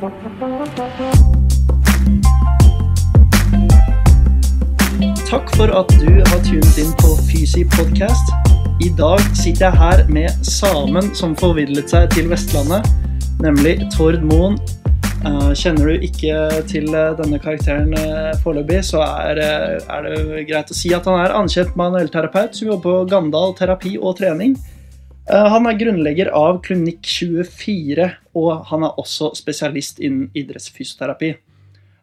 Takk for at du har tunet inn på Fysi podcast. I dag sitter jeg her med samen som forvillet seg til Vestlandet, nemlig Tord Moen. Eh, Kjenner du ikke til eh, denne karakteren eh, foreløpig, så er, er det greit å si at han er anerkjent manuellterapeut som jobber på Gandal terapi og trening. Eh, Han er grunnlegger av Klinikk 24, og han er også spesialist innen idrettsfysioterapi.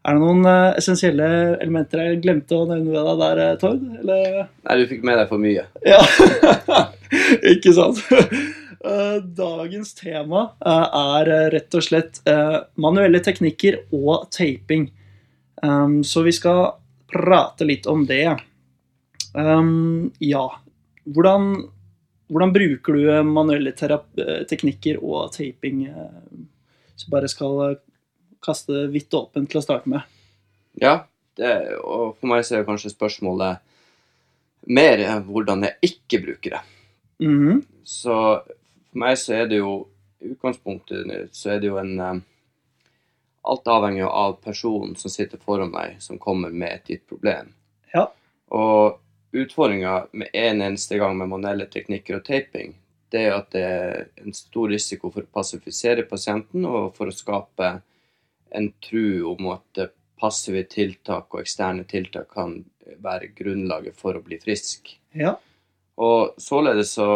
Er det noen eh, essensielle elementer jeg glemte å nevne ved deg der, eh, Tord? Eller? Nei, du fikk med deg for mye. Ja, ikke sant? Dagens tema er rett og slett manuelle teknikker og taping. Um, Så vi skal prate litt om det. Um, Ja, hvordan, hvordan bruker du eh, manuelle eh, teknikker og taping? eh, Så bare skal eh, kaste vidt åpent til å starte med. Ja, det, og for meg så er kanskje spørsmålet mer eh, hvordan jeg ikke bruker det. Mhm. Så for meg så er det jo i utgangspunktet så er det jo en eh, Alt avhenger jo av personen som sitter foran meg, som kommer med et gitt problem. Ja. Og utfordringa med en eneste gang med manuelle teknikker og taping, det er at det er en stor risiko for å passifisere pasienten og for å skape en tro om at passive tiltak og eksterne tiltak kan være grunnlaget for å bli frisk. Ja. Og således så,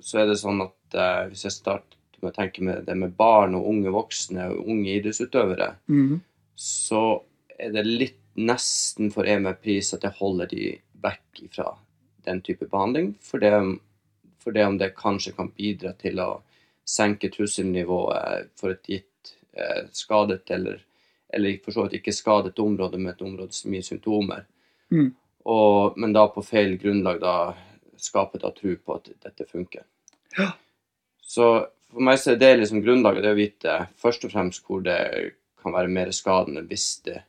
så er det sånn at eh, hvis jeg starter med å tenke med det med barn og unge voksne og unge idrettsutøvere, mm. så er det litt nesten for EME-pris at jeg holder de vekk fra den type behandling, for det, for det om det kanskje kan bidra til å senke trusselnivået for et gitt eh, skadet eller, eller for så vidt ikke skadet område, med et område som gir symptomer. Mm. Og, men da på feil grunnlag da skape da tro på at dette funker. Ja. Så for meg så er det liksom grunnlaget det å vite først og fremst hvor det kan være mer skadende hvis det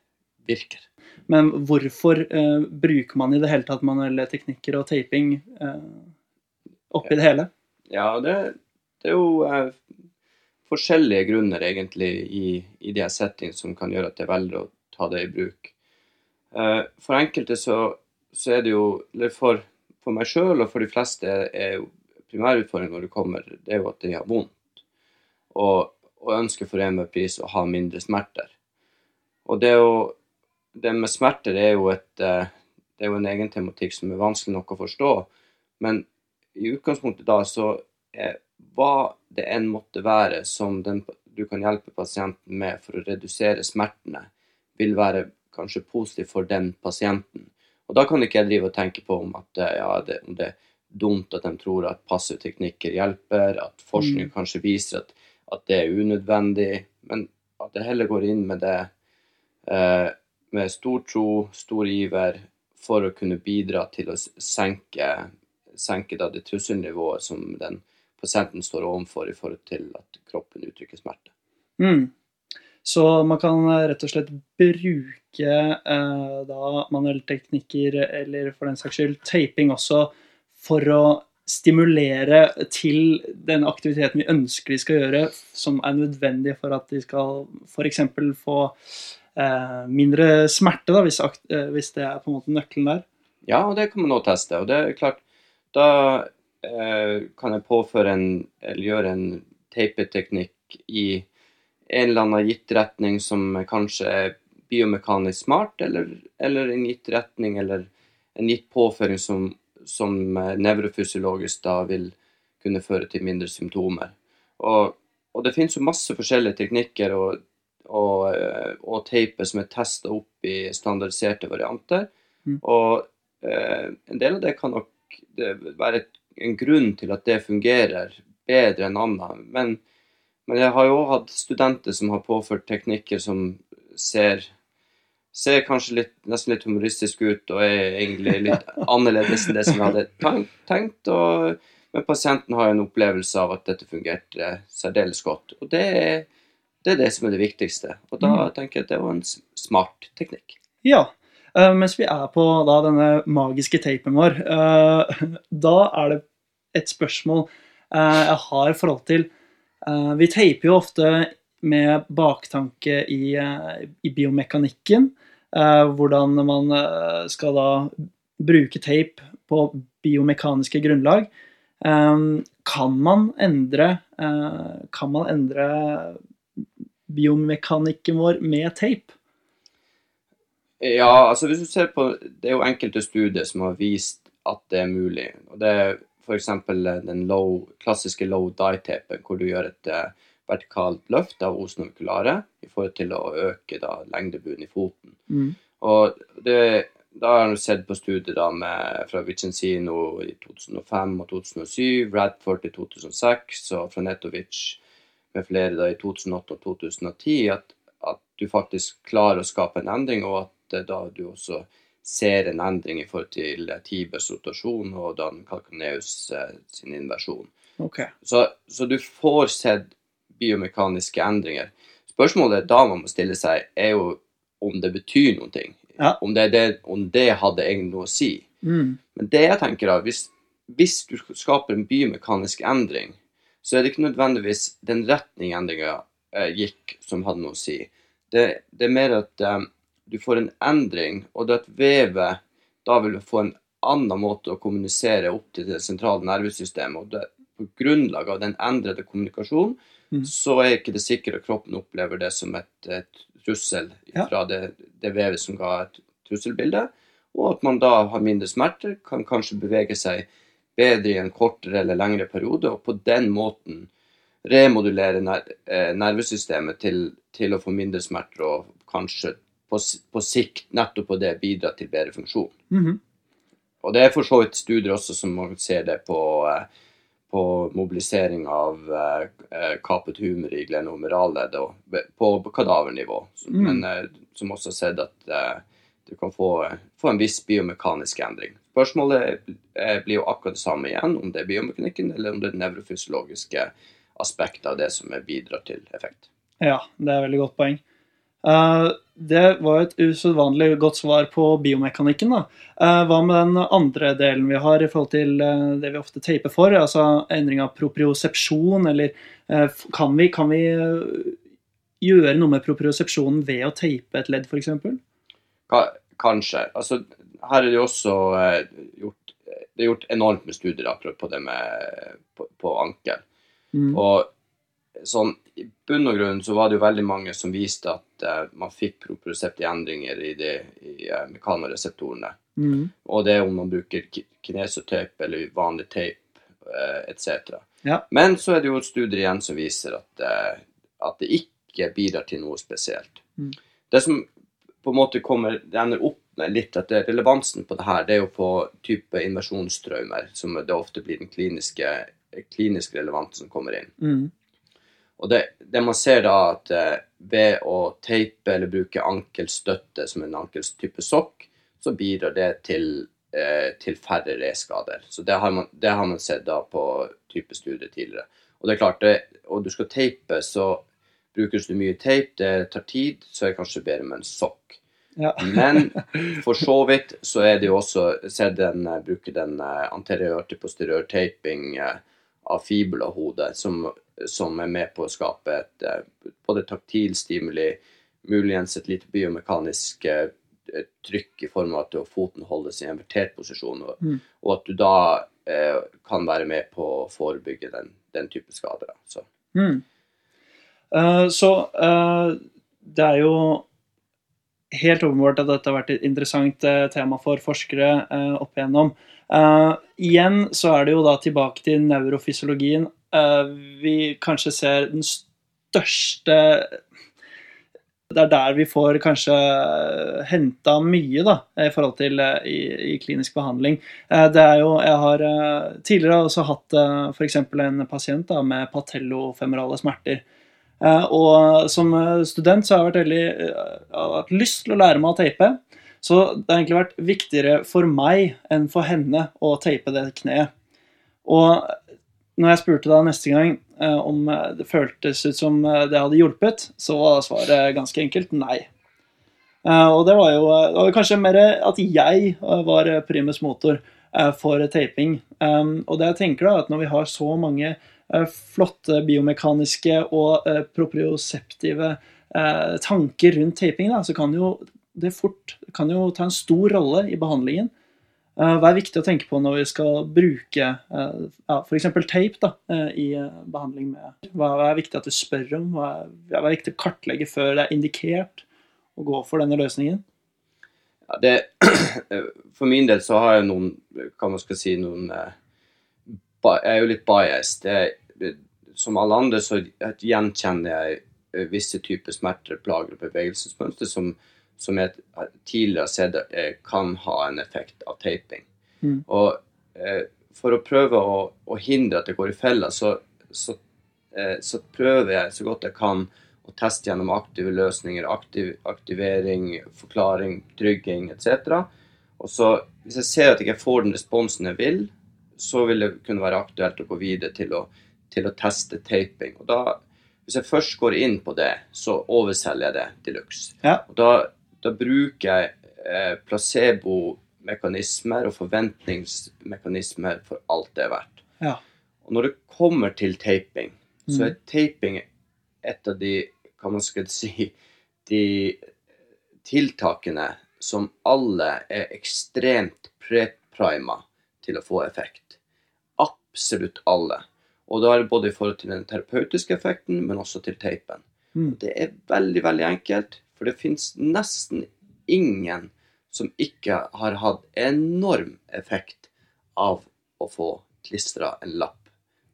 virker. Men hvorfor eh, bruker man i det hele tatt manuelle teknikker og taping eh, oppi det hele? Ja, det, det er jo eh, forskjellige grunner egentlig i, i de settingene som kan gjøre at jeg velger å ta det i bruk. Eh, for enkelte så, så er det jo Eller for, for meg sjøl og for de fleste er jo primærutfordringen når det kommer, det er jo at de har vondt. Og, og ønsker for en med pris å ha mindre smerter. Og det, jo, det med smerter er jo, et, eh, det er jo en egen tematikk som er vanskelig nok å forstå. Men i utgangspunktet da så er hva det enn måtte være som den, du kan hjelpe pasienten med for å redusere smertene, vil være kanskje positivt for den pasienten. Og da kan ikke jeg drive og tenke på om, at, eh, ja, det, om det er dumt at de tror at passive teknikker hjelper, at forskning Mm. kanskje viser at, at det er unødvendig, men at jeg heller går inn med det eh, med stor tro, stor iver, for å kunne bidra til å senke, senke det trusselnivået som den pasienten står overfor i forhold til at kroppen uttrykker smerte. Mm. Så man kan eh, rett og slett bruke eh, da manuelle teknikker, eller for den saks skyld taping også, for å stimulere til den aktiviteten vi ønsker de skal gjøre, som er nødvendig for at de skal f.eks. få mindre smerte, da, hvis, eh, hvis det er på en måte nøkkelen der. Ja, og det kan man også teste. Og det er klart, da eh, kan jeg påføre en, eller gjøre en teipeteknikk i en eller annen gitt retning som kanskje er biomekanisk smart, eller, eller en gitt retning, eller en gitt påføring som, som eh, nevrofysiologisk da vil kunne føre til mindre symptomer. Og, og det finnes jo masse forskjellige teknikker og, og, eh, og teiper som er testa opp i standardiserte varianter. Mm. Og eh, en del av det kan nok det være et, en grunn til at det fungerer bedre enn annet. Men, men jeg har jo òg hatt studenter som har påført teknikker som ser ser kanskje litt, nesten litt humoristisk ut og er egentlig litt annerledes enn det som jeg hadde tenkt. tenkt og, men pasienten har en opplevelse av at dette fungerte særdeles godt. Og det er, det er det som er det viktigste. Og da Mm. tenker jeg at det var en smart teknikk. Ja. Uh, mens vi er på da, denne magiske tapen vår, uh, da er det et spørsmål uh, jeg har i forhold til Vi taper jo ofte med baktanke i, i biomekanikken. hvordan man skal da bruke tape på biomekaniske grunnlag. Kan man endre Kan man endre biomekanikken vår med tape? Ja, altså hvis du ser på Det er jo enkelte studier som har vist at det er mulig. og Det er f.eks. den low, klassiske low die-tapen, hvor du gjør et uh, vertikalt løft av osnovicularet i forhold til å øke da, lengdebunnen i foten. Mm. Og det, da har jeg sett på studier da med, fra Vicenzino i 2005 og 2007, Radford i 2006 og fra Netovic med flere da i 2008 og 2010, at, at du faktisk klarer å skape en endring, og at eh, da du også ser en endring i forhold til eh, Tibers rotasjon og Dan Kalkaneus eh, sin inversjon. Okay. Så, så du får sett biomekaniske endringer. Spørsmålet da man må stille seg, er jo om det betyr noen ting. Ja. Om, det, det, om det hadde egentlig noe å si. Mm. Men det jeg tenker da, hvis, hvis du skaper en biomekanisk endring, så er det ikke nødvendigvis den retning endringa eh, gikk, som hadde noe å si. Det, det er mer at eh, du får en endring, og det at vevet da vil få en annen måte å kommunisere opp til det sentrale nervesystemet. og det, På grunnlag av den endrede kommunikasjonen, mm. så er ikke det sikkert at kroppen opplever det som et, et trussel Ja. fra det, det vevet som ga et trusselbilde, og at man da har mindre smerter, kan kanskje bevege seg bedre i en kortere eller lengre periode, og på den måten remodulere eh, nervesystemet til, til å få mindre smerter, og kanskje på, på sikt nettopp på det bidra til bedre funksjon. Mhm. Og det er for så vidt studier også som man ser det på, eh, på mobilisering av eh, kapet humor i glenomeralledd og på, kadavernivå, Mm. men som også har sett at du kan få, få en viss biomekanisk endring. Spørsmålet eh, blir jo akkurat det samme igjen, om det er biomekanikken eller om det er nevrofysiologiske aspektet av det som bidrar til effekt. Ja, det er et veldig godt poeng. Eh, det var et usedvanlig godt svar på biomekanikken. da. Eh, hva med den andre delen vi har i forhold til det vi ofte taper for? Altså endring av propriosepsjon, eller kan vi, kan vi gjøre noe med propriosepsjonen ved å tape et ledd, f.eks.? Ka- Kanskje. Altså, her er det også eh, gjort, det er gjort enormt med studier på det med på, på ankel. Mm. Og sånn, i bunn og grunn så var det jo veldig mange som viste at eh, man fikk proprioceptive endringer i, de, i eh, mekanoreseptorene. Mm. Og det er om man bruker ki- kinesotape eller vanlig tape eh, etc. Ja. Men så er det jo studier igjen som viser at, at det ikke bidrar til noe spesielt. Mm. Det som på en måte kommer, det ender opp med litt at det, relevansen på det her, det er jo på type invasjonstraumer, som det ofte blir den kliniske, klinisk relevante som kommer inn. Mm. Og det, det man ser da, at eh, ved å teipe eller bruke ankelstøtte som en ankelstype sokk, så bidrar det til, eh, til færre reskader. Så det har, man, det har man sett da på type studier tidligere. Og det er klart, det, og du skal teipe, så bruker du mye teip, det tar tid, så er det kanskje bedre med en sokk. Ja. Men for så vidt så er det jo også sett den, bruke bruker den eh, anteriør til posteriør taping eh, av fibulahodet, som, som er med på å skape et eh, både taktil stimuli, muligens et lite biomekanisk eh, trykk i form av at foten holdes i en invertert posisjon, og, Mm. og at du da eh, kan være med på å forebygge den, den type skader. Så. Mm. uh, så uh, det er jo helt åpenbart at dette har vært et interessant eh, tema for forskere eh, opp igjennom. Eh, igjen så er det jo da tilbake til nevrofysiologien. Vi kanskje ser den største Det er der vi får kanskje henta mye da, i forhold til i, i klinisk behandling. Eh, det er jo, Jeg har tidligere også hatt f.eks. en pasient da, med patellofemorale smerter. Eh, og som eh, student så har jeg veldig, eh, jeg har hatt lyst til å lære meg å teipe. Så det har egentlig vært viktigere for meg enn for henne å teipe det kneet. Og når jeg spurte da neste gang eh, om eh, det føltes ut som eh, det hadde hjulpet, så var svaret ganske enkelt nei. Eh, og det var jo det var kanskje mer at jeg eh, var primus motor eh, for taping. Og det jeg tenker da, at når vi har så mange eh, flotte biomekaniske og eh, proprioseptive eh, tanker rundt taping, da, så kan jo det fort kan jo ta en stor rolle i behandlingen. Eh, hva er viktig å tenke på når vi skal bruke ja, f.eks. tape da, eh, i behandling med hva, er viktig at du spør om? Hva er, hva viktig å kartlegge før det er indikert å gå for denne løsningen? Ja, det, for min del så har jeg noen kan man skal si noen Jeg er jo litt biased. Jeg, som alle andre så gjenkjenner jeg visse typer smerter, plager og bevegelsesmønster som som jeg tidligere har sett eh, kan ha en effekt av taping. Mm. Og eh, for å prøve å, å, hindre at det går i fella, så, så, eh, så, prøver jeg så godt jeg kan å teste gjennom aktive løsninger, aktiv, aktivering, forklaring, trygging etc. Og så hvis jeg ser at jeg ikke får den responsen jeg vil, så vil det kunne være aktuelt å gå videre til å, til å teste taping. Og da, hvis jeg først går inn på det, så overselger jeg det til luxe. Ja. Og da da bruker jeg eh, placebo-mekanismer og forventningsmekanismer for alt det er verdt. Ja. Og når det kommer til taping, mm. så er taping et av de hva man skal si, de tiltakene som alle er ekstremt preprima til å få effekt. Absolutt alle. Og da er det både i forhold til den terapeutiske effekten, men også til teipen. Mm. Det er veldig, veldig enkelt. For det fins nesten ingen som ikke har hatt enorm effekt av å få klistra en lapp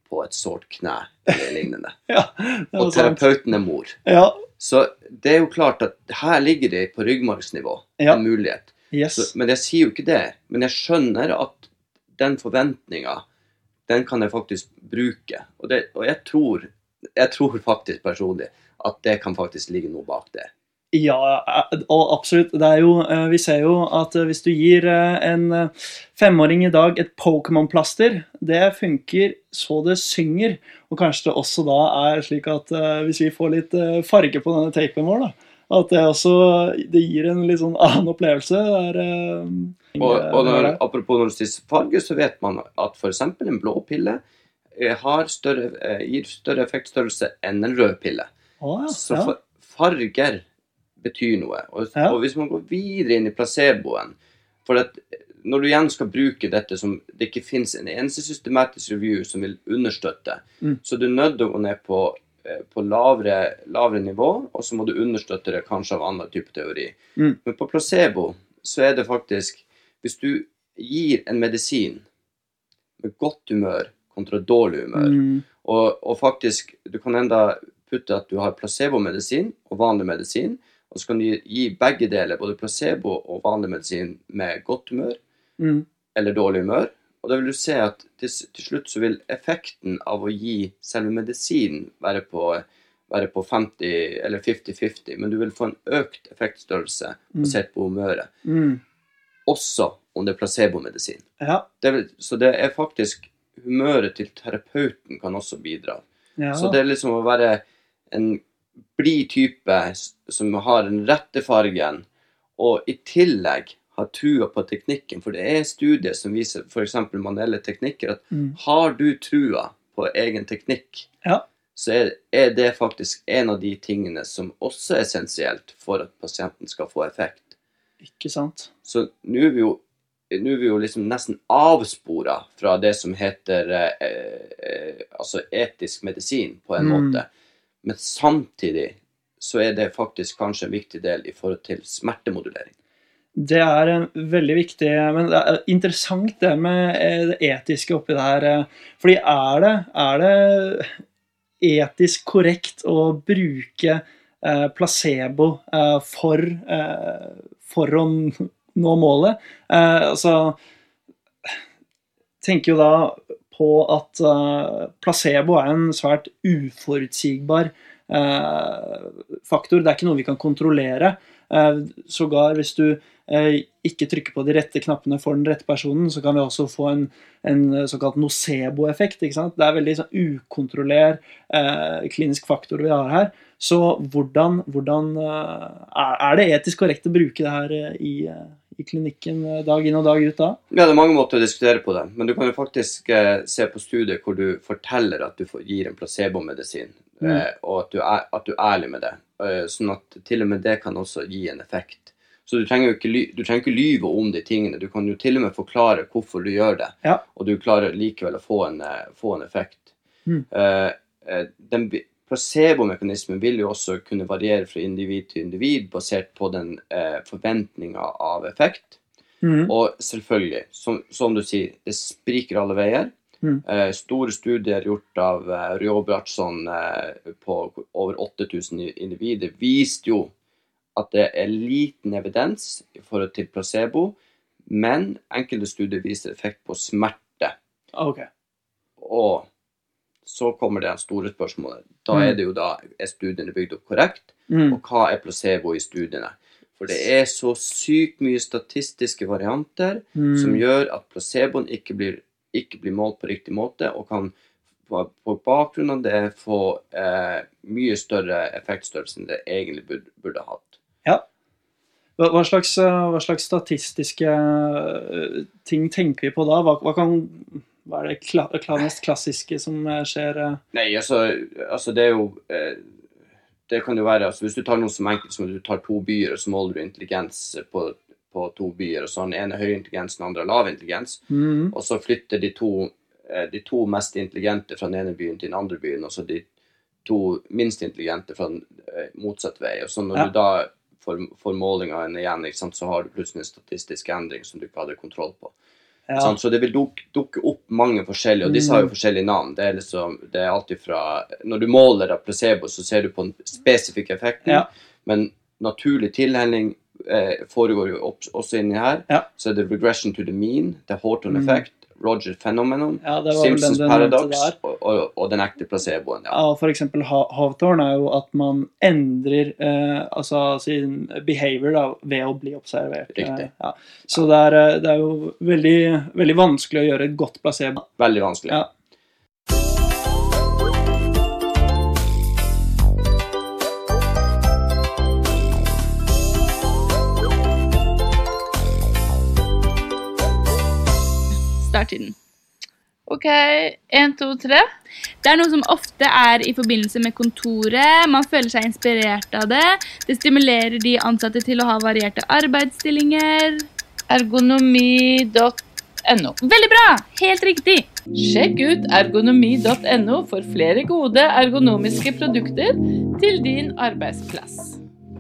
på et sårt kne eller lignende. ja, og terapeuten er mor. Ja. Så det er jo klart at her ligger det på ryggmargsnivå ja. en mulighet. Yes. Så, men jeg sier jo ikke det. Men jeg skjønner at den forventninga, den kan jeg faktisk bruke. Og, det, og jeg, tror, jeg tror faktisk personlig at det kan faktisk ligge noe bak det. Ja, og absolutt. Jo, eh, vi ser jo at eh, hvis du gir eh, en femåring i dag et Pokémon-plaster, det funker så det synger. Og kanskje det også da er slik at hvis vi får litt farge på denne tapen vår, da, at det også det gir en litt sånn annen opplevelse. Der, og, og når, apropos når du sier farge, så vet man at f.eks. en blå pille større, gir større effektstørrelse enn en rød pille. Ah, ja. Så for, farger betyr noe. Og, ja. og, hvis man går videre inn i placeboen For at når du igjen skal bruke dette som det ikke finnes en eneste systematisk review som vil understøtte, mm. så du er nødt til å gå ned på, eh, på lavere, lavere, nivå, og så må du understøtte det kanskje av annen type teori. Mm. Men på placebo så er det faktisk Hvis du gir en medisin med godt humør kontra dårlig humør, mm. og, og, faktisk Du kan enda putte at du har placebomedisin og vanlig medisin, og så kan du gi begge deler, både placebo og vanlig medisin, med godt humør mm. eller dårlig humør. Og da vil du se at til, til, slutt så vil effekten av å gi selve medisinen være på, være på 50 eller 50-50, men du vil få en økt effektstørrelse mm. basert på humøret. Mm. Også om det er placebomedisin. Ja. Det så det er faktisk humøret til terapeuten kan også bidra. Ja. Så det er liksom å være en blid type som har den rette fargen, og i tillegg har trua på teknikken. For det er studier som viser f.eks. manuelle teknikker, at mm. har du trua på egen teknikk, ja. så er, er, det faktisk en av de tingene som også er essensielt for at pasienten skal få effekt. Ikke sant. Så nå er vi jo er vi jo liksom nesten avspora fra det som heter eh, eh, altså etisk medisin, på en mm. måte. Men samtidig så er det faktisk kanskje en viktig del i forhold til smertemodulering. Det er veldig viktig, men det er interessant det med eh, det etiske oppi det her. Eh, fordi er det, er det etisk korrekt å bruke eh, placebo for, for å nå målet? altså tenker jo da på at placebo er en svært uforutsigbar uh, faktor. Det er ikke noe vi kan kontrollere. Uh, sågar hvis du ikke trykker på de rette knappene for den rette personen, så kan vi også få en, en såkalt nocebo-effekt. Det er veldig sånn, ukontrollert klinisk faktor vi har her. Så hvordan, hvordan er det etisk korrekt å bruke det her i, i klinikken eh, dag inn og dag ut da? Ja, det er mange måter å diskutere på det. Men du kan jo faktisk eh, se på studier hvor du forteller at du får, gir en placebomedisin, Mm. eh, og at du, er, at du er ærlig med det. Eh, sånn at til og med det kan også gi en effekt. Så du trenger jo ikke, du trenger ikke lyve om de tingene. Du kan jo til og med forklare hvorfor du gjør det, Ja. og du klarer likevel å få en, eh, få en effekt. Mm. Den Placebomekanismen vil jo også kunne variere fra individ til individ basert på den eh, forventninga av effekt. Mm. Og selvfølgelig, som, som du sier, det spriker alle veier. Mm. Eh, store studier gjort av eh, Rjåbratsson eh, på over 8000 individer viste jo at det er liten evidens i forhold til placebo, men enkelte studier viser effekt på smerte. Okay. Og så kommer det store spørsmålet. Da Mm. er det jo da Er studiene bygd opp korrekt? Mm. Og hva er placebo i studiene? For det er så sykt mye statistiske varianter Mm. som gjør at placeboen ikke blir, ikke blir målt på riktig måte, og kan på, på bakgrunn av det få eh, mye større effektstørrelse enn det egentlig burde, burde hatt. Ja. hva, slags, eh, hva slags statistiske eh, ting tenker vi på da? Hva, hva, kan, hva er det kla, kla, mest klassiske som eh, skjer? Nei, altså, altså det er jo eh, Det kan jo være altså Hvis du tar noe som enkelt som at du tar to byer, og så måler du intelligens på, på to byer, og sånn. En er høy intelligens, den andre lav intelligens, Mm. og så flytter de to, eh, de to mest intelligente fra den ene byen til den andre byen, og så de to minst intelligente fra eh, motsatt vei. Og så når Ja. du da får, får målingene igjen, sant, så har du plutselig en statistisk endring som du ikke hadde kontroll på. Ja. Så det vil dukke, dukke opp mange forskjellige, og disse har jo Mm. forskjellige navn. Det er liksom, det er alltid fra Når du måler av placebo, så ser du på den spesifikke effekten, Ja. men naturlig tilhelling eh, foregår jo også inni her. Ja. Så er det regression to the mean, er Horton Mm. effect, Roger phenomenon, ja, Simpsons den, den paradox og, og, og den ekte placeboen. Ja. Ja, for eksempel Ha- er jo at man endrer eh, altså sin behavior da, ved å bli observert. Riktig. Eh, ja. Så det er, eh, det er jo veldig, veldig vanskelig å gjøre et godt placebo. Veldig vanskelig. Ja. Starttiden. Ok, én, to, tre. Det er noe som ofte er i forbindelse med kontoret. Man føler seg inspirert av det. Det stimulerer de ansatte til å ha varierte arbeidsstillinger. Ergonomi.no. Veldig bra! Helt riktig. Sjekk ut ergonomi.no for flere gode ergonomiske produkter til din arbeidsplass.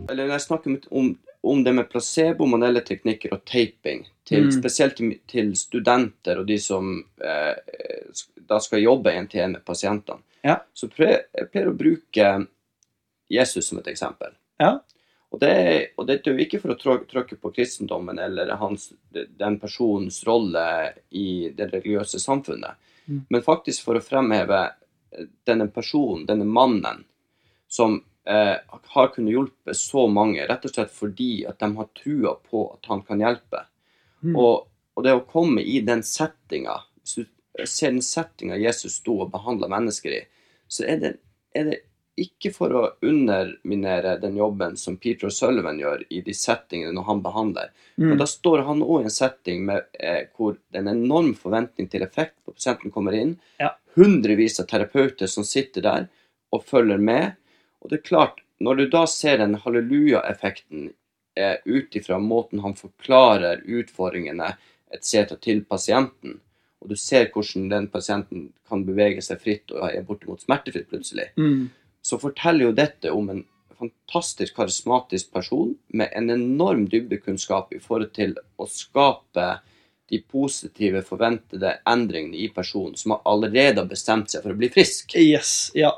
Eller når jeg snakker om- om, det med placebo, modelleteknikker og taping, til, Mm. spesielt til, studenter og de som eh, da skal jobbe en til en med pasientene, Ja. så pleier jeg pleier å bruke Jesus som et eksempel. Ja. Og det, og dette er jo ikke for å tråkke på kristendommen eller hans, den personens rolle i det religiøse samfunnet, Mm. men faktisk for å fremheve eh, denne personen, denne mannen, som eh, har kunnet hjelpe så mange, rett og slett fordi at de har trua på at han kan hjelpe. Mm. Og, og det å komme i den settinga, hvis du ser den settinga Jesus sto og behandla mennesker i, så er det, er det ikke for å underminere den jobben som Peter Sullivan gjør i de settingene når han behandler. Men Mm. da står han òg i en setting med, eh, hvor det er en enorm forventning til effekt på pasienten kommer inn. Ja. Hundrevis av terapeuter som sitter der og følger med. Og det er klart, når du da ser den halleluja-effekten eh, ut ifra måten han forklarer utfordringene etc. til pasienten, og du ser hvordan den pasienten kan bevege seg fritt og er bortimot smertefritt plutselig, Mm. så forteller jo dette om en fantastisk karismatisk person med en enorm dybdekunnskap i forhold til å skape de positive, forventede endringene i personen, som allerede har bestemt seg for å bli frisk. Yes, ja.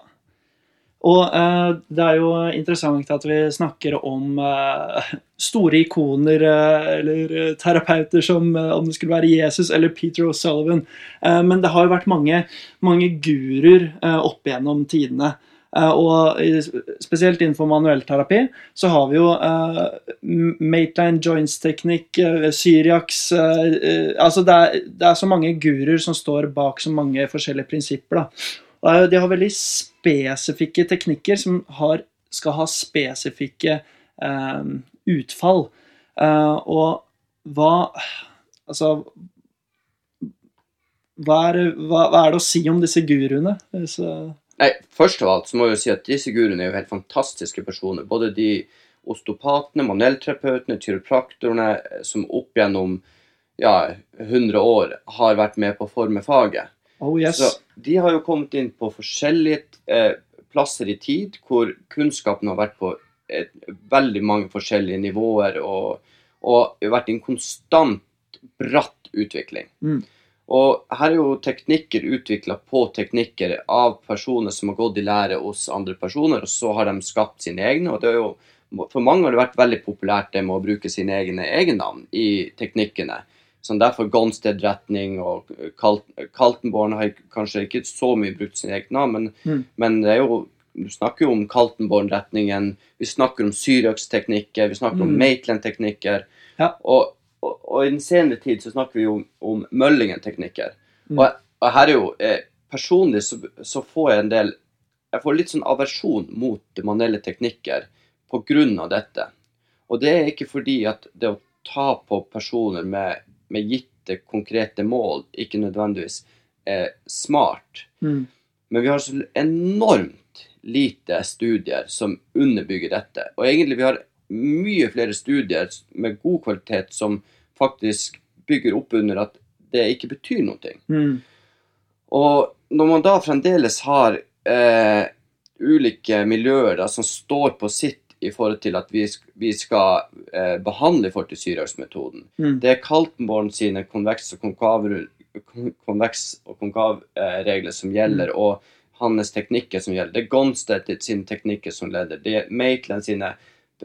Og eh, det er jo interessant at vi snakker om eh, store ikoner eh, eller eh, terapeuter som eh, om det skulle være Jesus eller Peter O'Sullivan. Eh, men det har jo vært mange, mange guruer opp gjennom tidene. Og spesielt innenfor manuellterapi så har vi jo Maitland Joints-teknikk, uh, Syriax Altså det er, det er så mange guruer som står bak så mange forskjellige prinsipper. da. De har veldig spesifikke teknikker som har, skal ha spesifikke eh, utfall. Eh, og hva Altså hva er, hva, hva er det å si om disse guruene? Så, Nei, først av alt så må jeg jo si at disse guruene er jo helt fantastiske personer. Både de osteopatene, manuellterapeutene, kiropraktorene eh, som opp gjennom ja, 100 år har vært med på å forme faget. Oh yes. Så de har jo kommet inn på forskjellige eh, plasser i tid hvor kunnskapen har vært på et, veldig mange forskjellige nivåer og, og vært en konstant bratt utvikling. Mm. Og her er jo teknikker utvikla på teknikker av personer som har gått i lære hos andre personer, og så har de skapt sine egne. og det er jo For mange har det vært veldig populært det med å bruke sine egne egennavn i teknikkene. Sånn derfor Gonstead-retning og Kal Kaltenborn har kanskje ikke så mye brukt sine egne navn, men, Mm. men det er jo du snakker jo om Kaltenborn-retningen, vi snakker om Syriax-teknikker, vi snakker om Mm. Maitland-teknikker. Ja. Og, og, og i den senere tid så snakker vi jo om, om Møllingen-teknikker. Mm. Og, og her er jo eh, Personlig så, så får jeg en del Jeg får litt sånn aversjon mot manuelle teknikker på grunn av dette. Og det er ikke fordi at det å ta på personer med, med gitte, konkrete mål ikke nødvendigvis er smart. Mm. Men vi har så enormt lite studier som underbygger dette. Og egentlig vi har mye flere studier med god kvalitet som faktisk bygger opp under at det ikke betyr noe. Mm. Og når man da fremdeles har eh, ulike miljøer da, som står på sitt i forhold til at vi, vi skal eh, behandle i forhold til Syriax-metoden Mm. Det er Kaltenborn sine konveks og konkave, konveks og konkav-regler som gjelder, og hans teknikker som gjelder. Det er Gonstedt sine teknikker som leder. Det er Maitland sine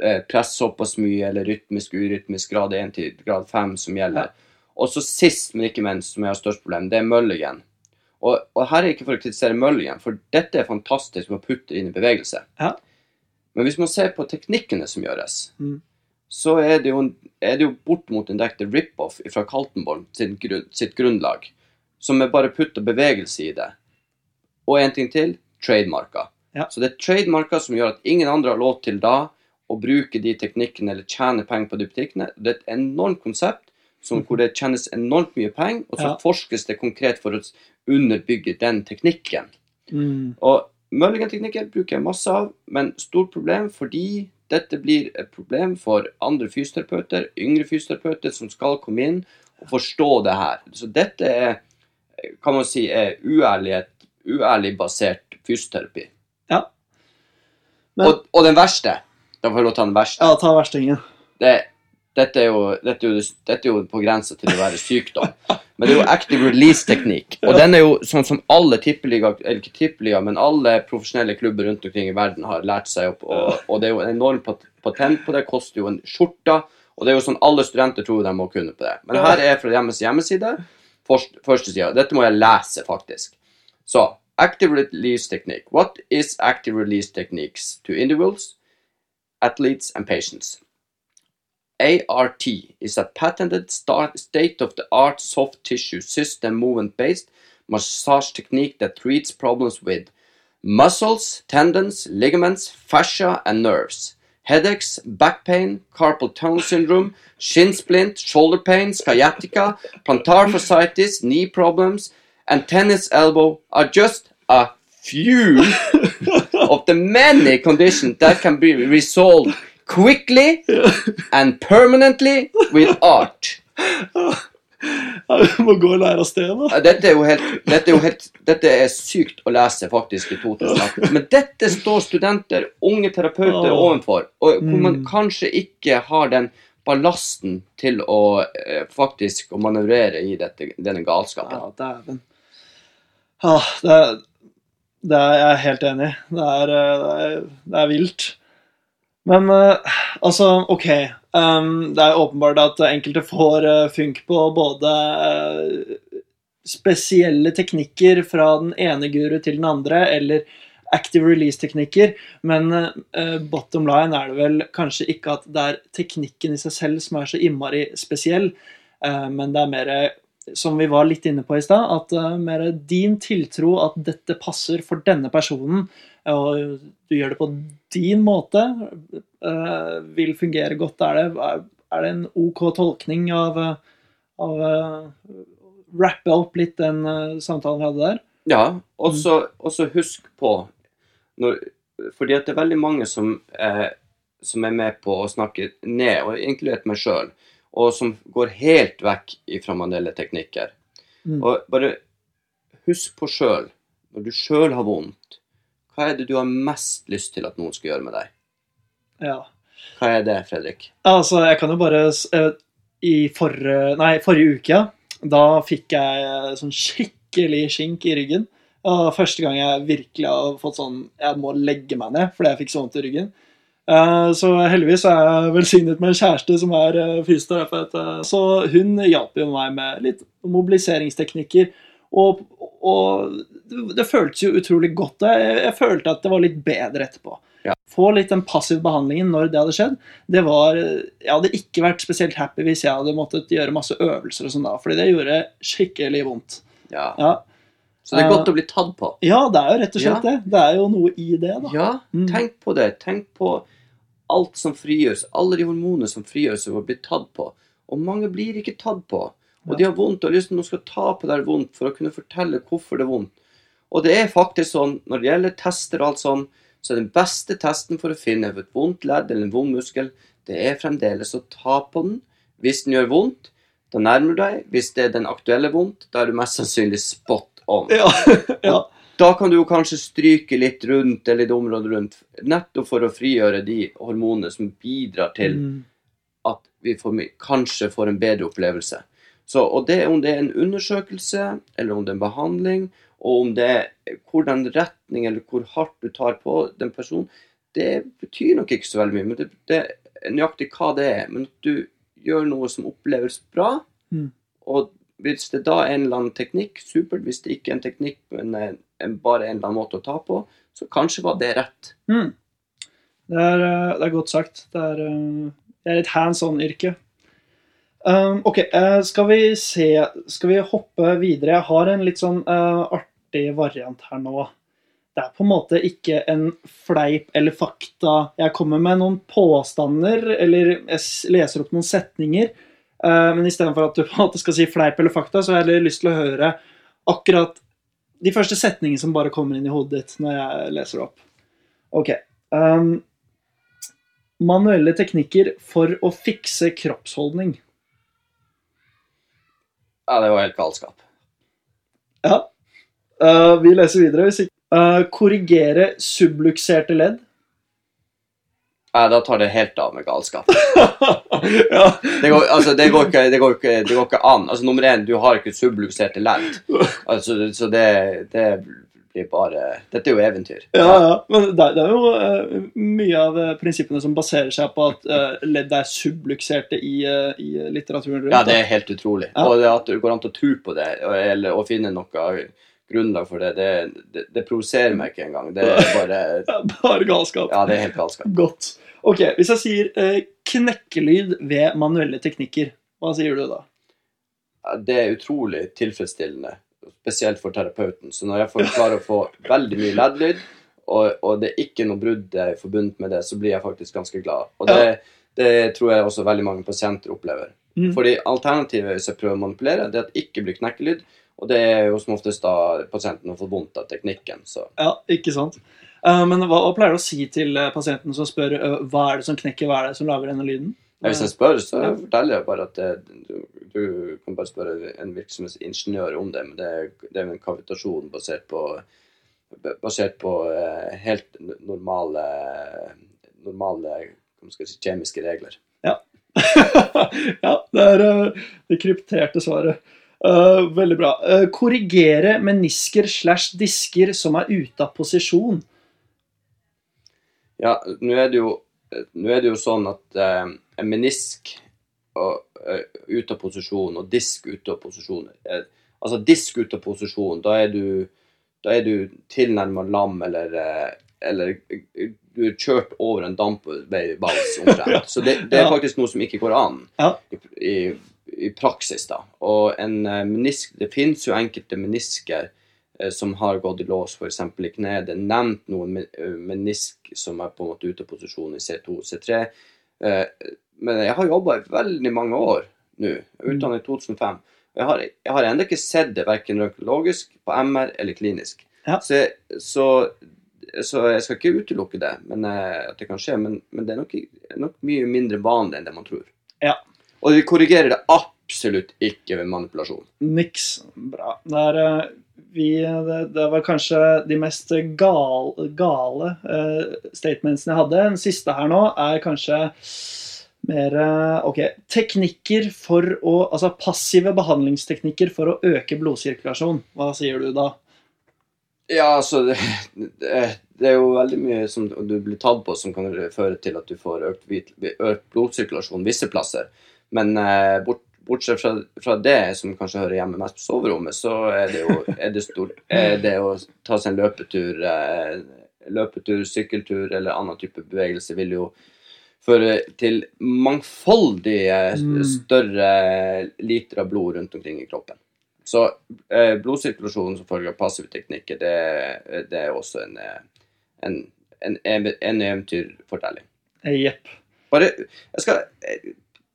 eh, press såpass mye, eller rytmisk, urytmisk, grad 1 til grad 5 som gjelder. Og så sist, men ikke minst, som jeg har størst problem, det er Mulligan. Og, og her er ikke for å kritisere Mulligan, for dette er fantastisk å putte inn i bevegelse. Ja. Men hvis man ser på teknikkene som gjøres, Mm. så er det jo, er det jo bortimot en direkte rip-off fra Kaltenborn sitt, grunn, sitt grunnlag, som er bare putt og bevegelse i det. Og en ting til trademarker. Ja. Så det er trademarker som gjør at ingen andre har lov til da å bruke de teknikkene eller tjene penger på de butikkene. Det er et enormt konsept som, hvor det tjenes enormt mye penger, og så Ja. forskes det konkret for å underbygge den teknikken. Mm. Og Mulligan-teknikker bruker jeg masse av, men stort problem fordi dette blir et problem for andre fysioterapeuter, yngre fysioterapeuter som skal komme inn og forstå det her. Så dette er, kan man si, er uærlighet, uærlig basert fysioterapi. Men- og, og den verste, da får jeg lov til å ta den verste, Ja, ta verstingen. det, dette, er jo, dette, er jo, dette er jo på grensa til å være sykdom. Men det er jo active release-teknikk. Og den er jo sånn som alle tippeliga, eller ikke tippeliga, men alle profesjonelle klubber rundt omkring i verden har lært seg opp. Og, og det er jo en enorm patent på det, koster jo en skjorta. Og det er jo sånn alle studenter tror de må kunne på det. Men her er fra hjemmes hjemmeside, først- første sida. Dette må jeg lese, faktisk. Så active release technique. What is active release techniques to individuals, athletes and patients? ART is a patented state of the art soft tissue system movement based massage technique that treats problems with muscles, tendons, ligaments, fascia, and nerves. Headaches, back pain, carpal tunnel syndrome, shin splint, shoulder pain, sciatica, plantar fasciitis, knee problems, and tennis elbow are just a few of the many conditions that can be resolved quickly and permanently with art. Ja, Vi må gå og lære oss det, da. Dette er jo helt, dette er helt Dette er sykt å lese faktisk i 2018. Men dette står studenter, unge terapeuter, Åh. ovenfor. Og hvor man Mm. kanskje ikke har den ballasten til å eh, faktisk å manøvrere i dette, denne galskapen. Ja, dæven. Ja, det, er- det er jeg er helt enig i. Det, eh, det, det er vilt. Men uh, altså, OK. Um, det er åpenbart at enkelte får uh, funk på både uh, spesielle teknikker fra den ene guru til den andre, eller active release-teknikker, men bottom line er det vel kanskje ikke at det er teknikken i seg selv som er så innmari spesiell, men det er mer som vi var litt inne på i stad, at mer din tiltro at dette passer for denne personen, og du gjør det på din måte, uh, vil fungere godt Er det er, det en OK tolkning av, av uh, Rappe opp litt den eh, samtalen vi hadde der? Ja, og så og så husk på når, Fordi at det er veldig mange som, eh, som er med på å snakke ned, og inkludert meg sjøl, og som går helt vekk fra manuelle teknikker. Mm. Og bare husk på sjøl, når du sjøl har vondt, hva er det du har mest lyst til at noen skal gjøre med deg? Ja. Hva er det, Fredrik? Altså, jeg kan jo bare eh, I forrige, nei, forrige uke, da fikk jeg eh, sånn skikkelig skink i ryggen. Og første gang jeg virkelig har fått sånn Jeg må legge meg ned fordi jeg fikk så vondt i ryggen. Eh, Så heldigvis er jeg velsignet med en kjæreste som er fysioterapeut. Så hun hjalp jo meg med litt mobiliseringsteknikker. Og, og det, føltes jo utrolig godt. Jeg, jeg følte at det var litt bedre etterpå. Ja. Få litt den passive behandlingen når det hadde skjedd. Det var, Jeg hadde ikke vært spesielt happy hvis jeg hadde måttet gjøre masse øvelser, og sånn da, fordi det gjorde skikkelig vondt. Ja. Ja. Så det er Eh, godt å bli tatt på. ja, det er jo rett og slett Ja. det. Det er jo noe i det, da. Ja, Mm. tenk på det. Tenk på alt som frigjøres. Alle de hormonene som frigjøres og blir tatt på. Og mange blir ikke tatt på. Og de har vondt og har lyst til at noen skal ta på det vondt for å kunne fortelle hvorfor det er vondt. Og det er faktisk sånn, når det gjelder tester og alt sånn, så er den beste testen for å finne et vondt ledd eller en vond muskel, det er fremdeles å ta på den. Hvis den gjør vondt, da nærmer du deg. Hvis det er den aktuelle vondt, da er du mest sannsynlig spot on. Ja. ja. Da kan du jo kanskje stryke litt rundt eller litt område rundt, nettopp for å frigjøre de hormonene som bidrar til Mm. at vi får, kanskje får en bedre opplevelse. Så, og det om det er en undersøkelse, eller om det er en behandling, og om det er hvordan retning eller hvor hardt du tar på den personen, det betyr nok ikke så veldig mye. men det, det er Nøyaktig hva det er. Men at du gjør noe som oppleves bra, Mm. og hvis det da er en eller annen teknikk, supert. Hvis det ikke er en teknikk, men en, en, bare en eller annen måte å ta på, så kanskje var det rett. Mm. Det, er, eh, det er godt sagt. Det er, eh, det er et hands on-yrke. Um, ok, uh, skal vi se Skal vi hoppe videre? Jeg har en litt sånn uh, artig variant her nå. Det er på en måte ikke en fleip eller fakta. Jeg kommer med noen påstander, eller jeg leser opp noen setninger. Uh, men istedenfor at du på en måte skal si fleip eller fakta, så har jeg lyst til å høre akkurat de første setningene som bare kommer inn i hodet ditt når jeg leser opp. Ok. Um, manuelle teknikker for å fikse kroppsholdning. Ja, det var helt galskap. Ja. Uh, vi leser videre. Hvis ikke. Uh, korrigere sublukserte ledd. Nei, da tar det helt av med galskap. ja. Det går, altså, det går, ikke, det går, ikke, det går ikke an. Altså, nummer én, du har ikke sublukserte ledd. Altså, så det, det blir bare Dette er jo eventyr. Ja, ja. Men det, det er jo uh, mye av uh, prinsippene som baserer seg på at uh, ledd er sublukserte i, uh, i litteraturen rundt. Ja, det er helt utrolig. Ja. Og det at det går an til å tro på det, og- eller å finne noe grunnlag for det, det, det, det provoserer meg ikke engang. Det er bare Bare galskap. Ja, det er helt galskap. Godt. Ok, Hvis jeg sier uh, knekkelyd ved manuelle teknikker, hva sier du da? Ja, Det er utrolig tilfredsstillende, spesielt for terapeuten. Så når jeg får klarer å få veldig mye leddlyd, og, og det er ikke noe brudd forbundet med det, så blir jeg faktisk ganske glad. Og det, det tror jeg også veldig mange pasienter opplever. Mm. Fordi alternativet hvis jeg prøver å manipulere, det er at det ikke blir knekkelyd. Og det er jo som oftest da pasienten har fått vondt av teknikken. Så Ja, ikke sant? Uh, men hva, hva pleier du å si til uh, pasienten som spør uh, hva er det som knekker, hva er det som lager denne lyden? Hvis jeg spør, så Ja. forteller jeg bare at det, du, du kan bare spørre en virksomhetsingeniør om det, men det, det er en kavitasjon basert på basert på eh, helt normale normale si, kjemiske regler. ja, det er uh, det krypterte svaret. Uh, veldig bra. Uh, korrigere menisker slash disker som er ute av posisjon. Ja, nå er det jo, nå er det jo sånn at eh, en menisk og, eh, ut av posisjon og disk ut av posisjon eh, Altså disk ut av posisjon, da er du, da er du tilnærma lam eller, eh, eller eh, du er kjørt over en dampveivals omtrent. Så det, det er faktisk noe som ikke går an Ja. i, i, i praksis, da. Og en eh, menisk Det finnes jo enkelte menisker som har gått i lås, f.eks. i kneet. Det er nevnt noen eh, menisk som er på en måte ute av posisjon i C2, C3. Eh, men jeg har jobba i veldig mange år nå. Utdannet i 2005. og Jeg har, jeg har ennå ikke sett det verken røntgenologisk, på MR eller klinisk. Ja. Så, jeg, så, så jeg skal ikke utelukke det, men, eh, at det kan skje. Men, men det er nok, nok mye mindre vanlig enn det man tror. Ja. Og vi korrigerer det absolutt ikke ved manipulasjon. Niks. Bra. Det, er, eh, vi, det, det var kanskje de mest gal, gale uh, statementsene jeg hadde. Den siste her nå er kanskje mer eh, Ok. Teknikker for å Altså passive behandlingsteknikker for å øke blodsirkulasjon. Hva sier du da? Ja, altså det, det, det er jo veldig mye som du blir tatt på som kan føre til at du får økt, økt blodsirkulasjon visse plasser. Men eh, bort, bortsett fra, fra det, som kanskje hører hjemme mest på soverommet, så er det jo er det stort, er det å ta seg en løpetur, eh, løpetur, sykkeltur eller annen type bevegelse vil jo føre til mangfoldige Mm. større liter av blod rundt omkring i kroppen. Så eh, blodsirkulasjon som følge av passive teknikker, det, det er også en, eh, en, en, en eventyrfortelling. Eh, Jepp. Bare, jeg skal,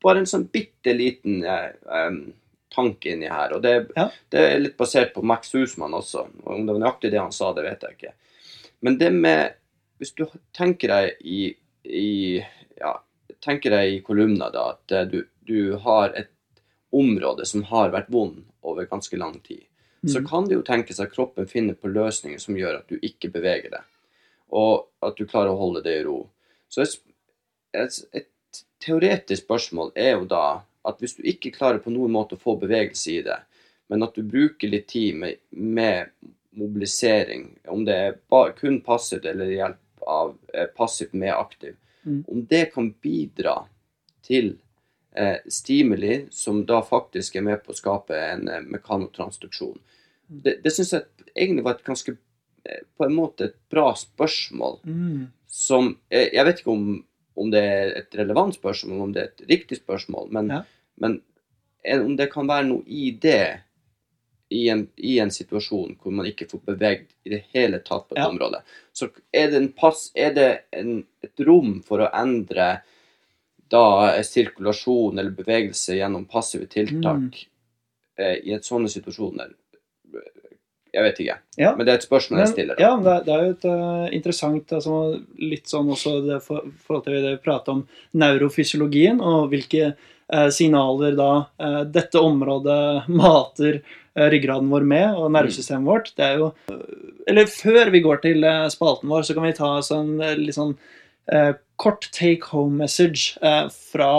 bare en sånn bitte liten eh, em, tanke inni her. Og det, Ja. det er litt basert på Max Husman også. Og Om det var nøyaktig det han sa, det vet jeg ikke. Men det med Hvis du tenker deg i, i ja, tenker deg i kolumna da, at eh, du, du har et område som har vært vond over ganske lang tid, så Mm. kan det jo tenkes at kroppen finner på løsninger som gjør at du ikke beveger deg, og at du klarer å holde det i ro. Så et, et, et teoretisk spørsmål er jo da at hvis du ikke klarer på noen måte å få bevegelse i det, men at du bruker litt tid med, med mobilisering, om det er bare, kun passivt eller hjelp av eh, passivt med aktiv, Mm. om det kan bidra til eh, stimuli som da faktisk er med på å skape en eh, mekanotransduksjon. Det, det syns jeg egentlig var et ganske eh, på en måte et bra spørsmål Mm. som eh, Jeg vet ikke om, om det er et relevant spørsmål, om det er et riktig spørsmål, men, Ja. men om det kan være noe i det i en, i en situasjon hvor man ikke får beveget i det hele tatt på et Ja. område, så er det, en pass, er det en, et rom for å endre da sirkulasjon eller bevegelse gjennom passive tiltak Mm. eh, i et sånne situasjoner. Jeg vet ikke, Ja. men det er et spørsmål jeg stiller. stiller. ja, men det, det er jo et uh, interessant altså, Litt sånn også det for, forhold til det vi prater om neurofysiologien, og hvilke uh, signaler da uh, dette området mater ryggraden vår med, og nervesystemet vårt. Det er jo Eller før vi går til spalten vår, så kan vi ta sånn, litt sånn kort take home message fra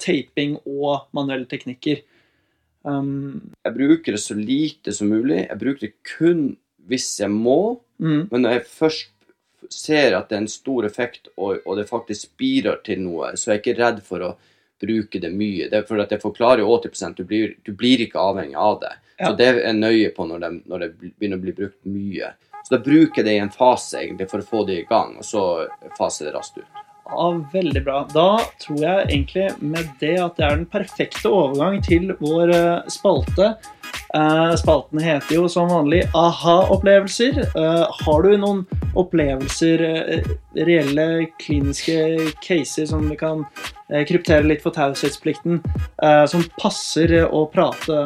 taping og manuelle teknikker. Um, Jeg bruker det så lite som mulig. Jeg bruker det kun hvis jeg må. mm, Men når jeg først ser at det er en stor effekt, og, og det faktisk bidrar til noe, så er jeg ikke redd for å bruke det mye. Det er for at jeg forklarer jo 80 du blir, du blir ikke avhengig av det. Ja. Så det er nøye på når det, når det begynner å bli brukt mye. Så da bruker jeg det i en fase egentlig for å få det i gang, og så faser det raskt ut. Ja, veldig bra. Da tror jeg egentlig med det at det er den perfekte overgang til vår eh, spalte. Eh, spalten heter jo som vanlig aha-opplevelser. Eh, har du noen opplevelser, reelle kliniske caser som vi kan kryptere litt for taushetsplikten, som passer å prate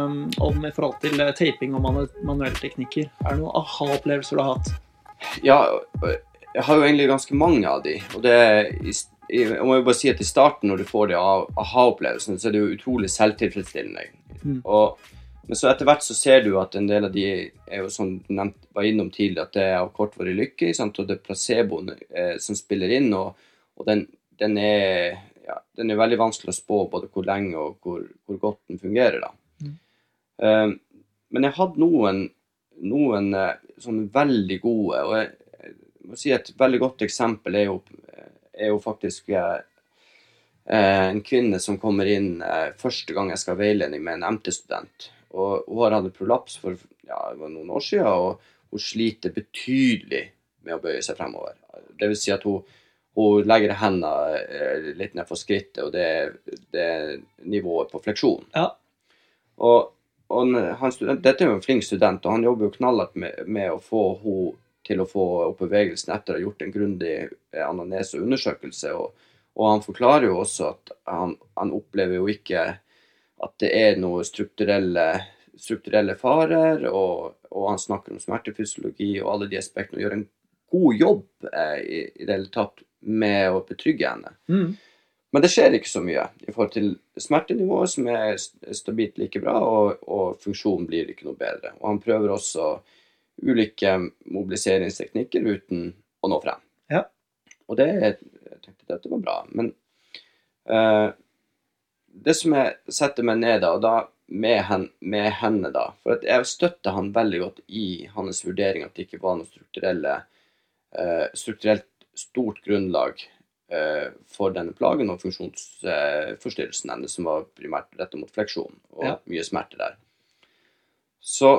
om i forhold til taping og manu manuelle teknikker? Er det noen aha-opplevelser du har hatt? Ja, jeg har jo egentlig ganske mange av de. Og det Jeg må jo bare si at i starten, når du får de aha-opplevelsene, så er det jo utrolig selvtilfredsstillende. Mm. Og, men så etter hvert så ser du at en del av de er jo som du var innom tidligere, at det er av kortvarig lykke, sant? og det er placeboen eh, som spiller inn, og, og den, den, er, ja, den er veldig vanskelig å spå både hvor lenge og hvor, hvor godt den fungerer. da. Mm. Eh, men jeg hadde noen, noen sånn veldig gode, og jeg må si et veldig godt eksempel er jo, er jo faktisk eh, eh, en kvinne som kommer inn eh, første gang jeg skal ha veiledning med en MT-student. Og Hun har hatt prolaps for ja, det var noen år siden, og hun sliter betydelig med å bøye seg fremover. Det vil si at hun, hun legger hendene eh, litt ned for skrittet, og det, er- det er nivået på fleksjon. Ja. Og, og student, dette er jo en flink student, og han jobber jo knallhardt med, med å få henne til å få opp bevegelsen etter å ha gjort en grundig anamneseundersøkelse. og undersøkelse. Og, Og han forklarer jo også at han, han opplever jo ikke at det er noen strukturelle, strukturelle farer, og, og han snakker om smertefysiologi og alle de aspektene, og gjør en god jobb eh, i, i det hele tatt med å betrygge henne. Mm. Men det skjer ikke så mye i forhold til smertenivået, som er stabilt like bra, og, og funksjonen blir ikke noe bedre. Og han prøver også ulike mobiliseringsteknikker uten å nå frem. Ja. Og det jeg tenkte dette var bra. Men uh, det som jeg setter meg ned da, og da med, hen, med henne, da For at jeg støtter han veldig godt i hans vurdering at det ikke var noe strukturelle, uh, strukturelt stort grunnlag uh, for denne plagen og funksjonsforstyrrelsen hennes, som var primært retta mot fleksjon og Ja. mye smerte der. Så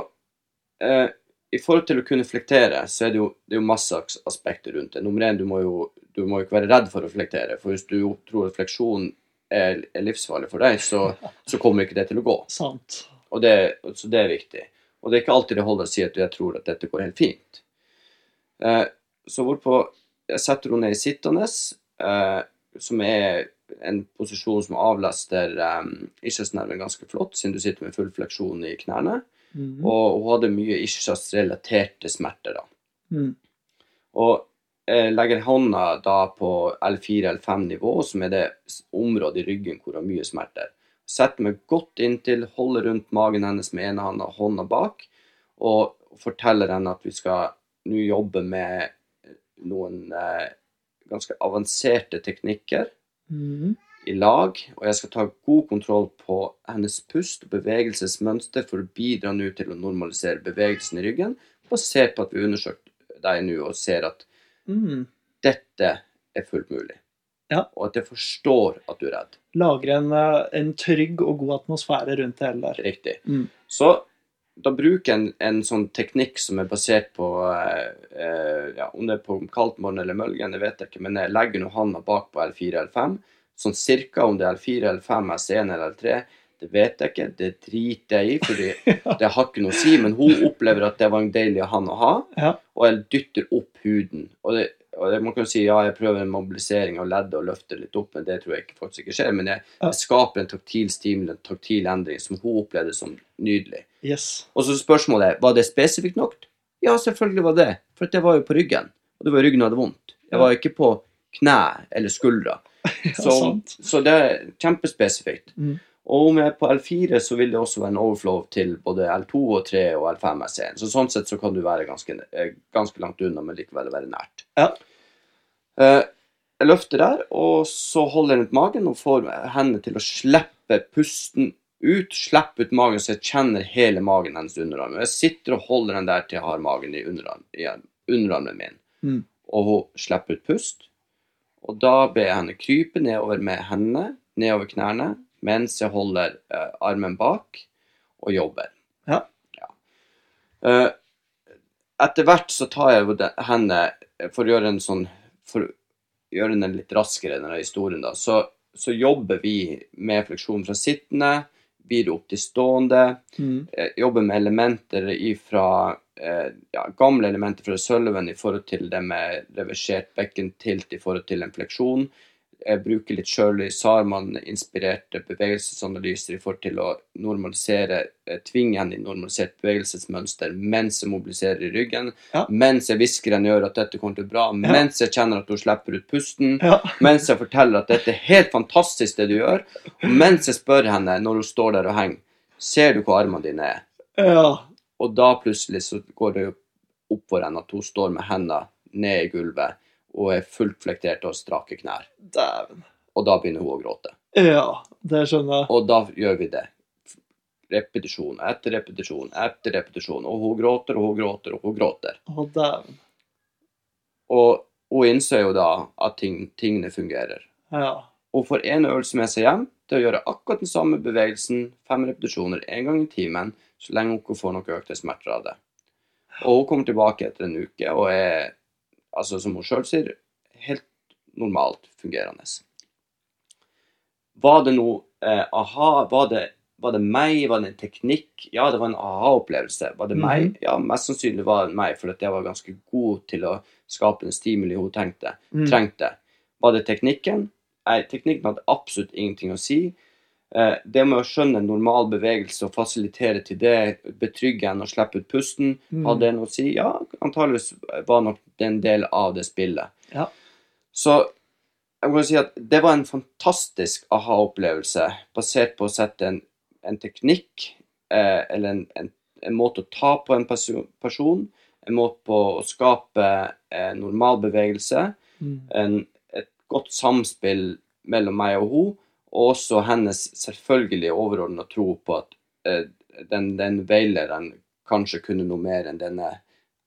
i forhold til å kunne flektere, så er det jo, det er jo masse aspekter rundt det. Nummer én, du må jo du må jo ikke være redd for å flektere. For hvis du tror at fleksjon er, er livsfarlig for deg, så, så kommer ikke det til å gå. Sant. Og det, så det er viktig. Og det er ikke alltid det holder å si at jeg tror at dette går helt fint. Eh, så hvorpå jeg setter henne ned i sittende, eh, som er en posisjon som avlaster eh, ganske flott, siden du sitter med full fleksjon i knærne. Mhm. Og hun hadde mye ischias-relaterte smerter, da. Mm. Og jeg legger hånda da på L4-L5-nivå, som er det området i ryggen hvor hun har mye smerter. Setter meg godt inntil, holder rundt magen hennes med ene hånda, hånda bak, og forteller henne at vi skal nå jobbe med noen eh, ganske avanserte teknikker Mhm. I lag, og jeg skal ta god kontroll på hennes pust og bevegelsesmønster for å bidra nå til å normalisere bevegelsen i ryggen, basert på at vi har undersøkt deg nå og ser at Mm. dette er fullt mulig. Ja. Og at jeg forstår at du er redd. Lager en, eh, en trygg og god atmosfære rundt det hele der. Riktig. Mm. Så da bruker jeg en, en sånn teknikk som er basert på eh, eh, ja, Om det er på kaldtmorgen eller mølgen, det vet jeg ikke, men jeg legger nå handa bak på L4 eller L5. Sånn cirka om det er L4 eller L5, S1 eller L3, det vet jeg ikke. Det driter jeg i, fordi det har ikke noe å si. Men hun opplever at det var en deilig han å ha, Ja. og jeg dytter opp huden. Og det, og det, man kan si ja, jeg prøver en mobilisering av leddet og løfter litt opp, men det tror jeg ikke, faktisk ikke skjer. Men jeg, jeg skaper en taktil stimul, en taktil endring, som hun opplevde som nydelig. Yes. Og så spørsmålet er, var det spesifikt nok? Ja, selvfølgelig var det. For det var jo på ryggen. Og det var ryggen hadde vondt. Jeg var ikke på kne eller skuldra. Så, ja, så det er kjempespesifikt. Mm. Og om jeg er på L4, så vil det også være en overflow til både L2 og 3 og L5 S1. Så sånn sett så kan du være ganske, eh, ganske langt unna, men likevel være nært. Ja. Eh, jeg løfter der, og så holder jeg rundt magen og får hendene til å slippe pusten ut. Slippe ut magen så jeg kjenner hele magen hennes underarm. Jeg sitter og holder den der til jeg har magen i underarmen, i underarmen min. Mm. Og hun slipper ut pust. Og da ber jeg henne krype nedover med hendene, nedover knærne, mens jeg holder uh, armen bak og jobber. Ja. Ja. Uh, etter hvert så tar jeg jo henne eh, for å gjøre en sånn For å gjøre den litt raskere, denne historien, da, så, så jobber vi med fleksjon fra sittende videre opp til stående. Mm. eh, jobber med elementer ifra eh, ja, gamle elementer fra Sølven i forhold til det med reversert bekkentilt i forhold til en fleksjon. Jeg bruker litt i Sarman-inspirerte bevegelsesanalyser i forhold til å normalisere, eh, tvinge henne i normalisert bevegelsesmønster mens jeg mobiliserer i ryggen, Ja. mens jeg hvisker henne i øret at dette kommer til å bli bra, mens jeg kjenner at hun slipper ut pusten, Ja. mens jeg forteller at dette er helt fantastisk det du gjør, og mens jeg spør henne når hun står der og henger, ser du hvor armene dine er? ja. Og da plutselig så går det opp for henne at hun står med hendene ned i gulvet og er fullt flektert og strake knær. Dæven. Og da begynner hun å gråte. Ja, det skjønner jeg. Og da gjør vi det. Repetisjon etter repetisjon etter repetisjon. Og hun gråter og hun gråter og hun gråter. Å, dæven. Og hun innser jo da at ting, tingene fungerer. Ja. Hun får en øvelse med seg hjem til å gjøre akkurat den samme bevegelsen, fem repetisjoner en gang i timen, så lenge hun ikke får noen økte smerter av det. Og hun kommer tilbake etter en uke og er, altså som hun sjøl sier, helt normalt fungerende. Var det noe eh, aha? Var det, var det meg? Var det en teknikk? Ja, det var en aha-opplevelse. Var det meg? Ja, mest sannsynlig var det meg, for jeg var ganske god til å skape en stimuli hun tenkte Mm. trengte. Var det teknikken? nei, teknikken hadde absolutt ingenting å si. Eh, det med å skjønne en normal bevegelse og fasilitere til det, betrygge en og slippe ut pusten, Mm. hadde det noe å si? Ja, antageligvis var nok det en del av det spillet. Ja. Så jeg må si at det var en fantastisk aha-opplevelse, basert på å sette en, en teknikk, eh, eller en, en, en måte å ta på en person, person, en måte på å skape eh, normal bevegelse, Mm. en, et godt samspill mellom meg og hun, og også hennes selvfølgelig overordna tro på at eh, den, den veilederen kanskje kunne noe mer enn denne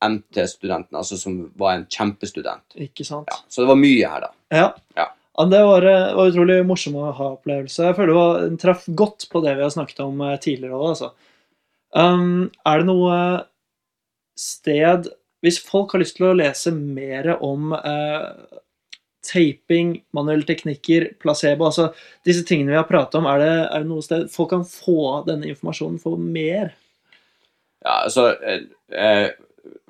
MT-studenten, altså som var en kjempestudent. Ikke sant? Ja, så det var mye her, da. Ja. Ja. Det var, eh, var utrolig morsom å ha opplevelse. Jeg føler det var, den traff godt på det vi har snakket om eh, tidligere òg, altså. Um, er det noe sted Hvis folk har lyst til å lese mer om eh, taping, manuelle teknikker, placebo, altså disse tingene vi har pratet om, er det, er det noe sted folk kan få denne informasjonen, for mer? Ja, altså eh, eh,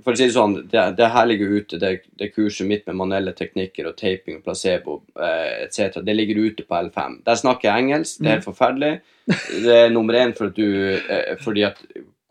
For å si det sånn, det, det her ligger ute, det, det kurset mitt med manuelle teknikker og taping og placebo eh, etc., det ligger ute på L5. Der snakker jeg engelsk, det er helt forferdelig. Det er nummer én for at du fordi at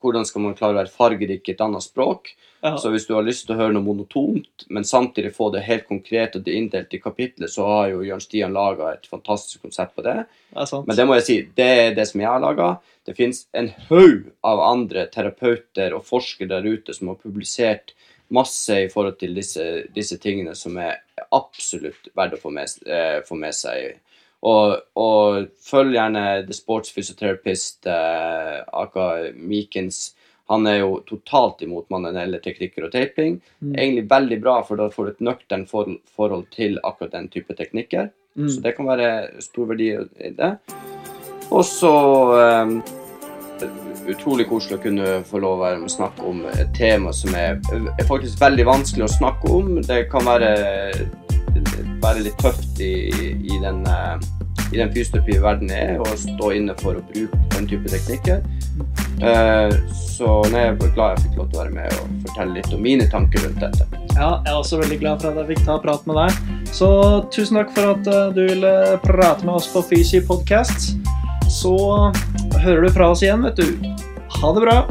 hvordan skal man klare å være fargerik i et annet språk? Ja. Så hvis du har lyst til å høre noe monotont, men samtidig få det helt konkret og det inndelt i kapitlet, så har jo Jørn Stian laga et fantastisk konsept på det. Det. Men det må jeg si, det er det som jeg har laga. Det finnes en haug av andre terapeuter og forskere der ute som har publisert masse i forhold til disse, disse tingene som er absolutt verdt å få med, eh, få med seg. Og, og følg gjerne The Sports Physiotherapist, eh, aka Meekins. Han er jo totalt imot manuelle teknikker og taping. Mm. Egentlig veldig bra, for da får du et nøkternt forhold, forhold til akkurat den type teknikker. Mm. Så det kan være stor verdi i det. Og så um, Utrolig koselig å kunne få lov å snakke om et tema som er, er faktisk veldig vanskelig å snakke om. Det kan være, være litt tøft i, i den, eh, den fysioterapiverdenen er å stå inne for å bruke den type teknikker. Så så nei, jeg er glad jeg fikk lov til å være med og fortelle litt om mine tanker rundt dette. Ja, jeg er også veldig glad for at jeg fikk ta prat med deg. Så tusen takk for at eh, du ville prate med oss på Fysi podcast. Så hører du fra oss igjen, vet du. Ha det bra.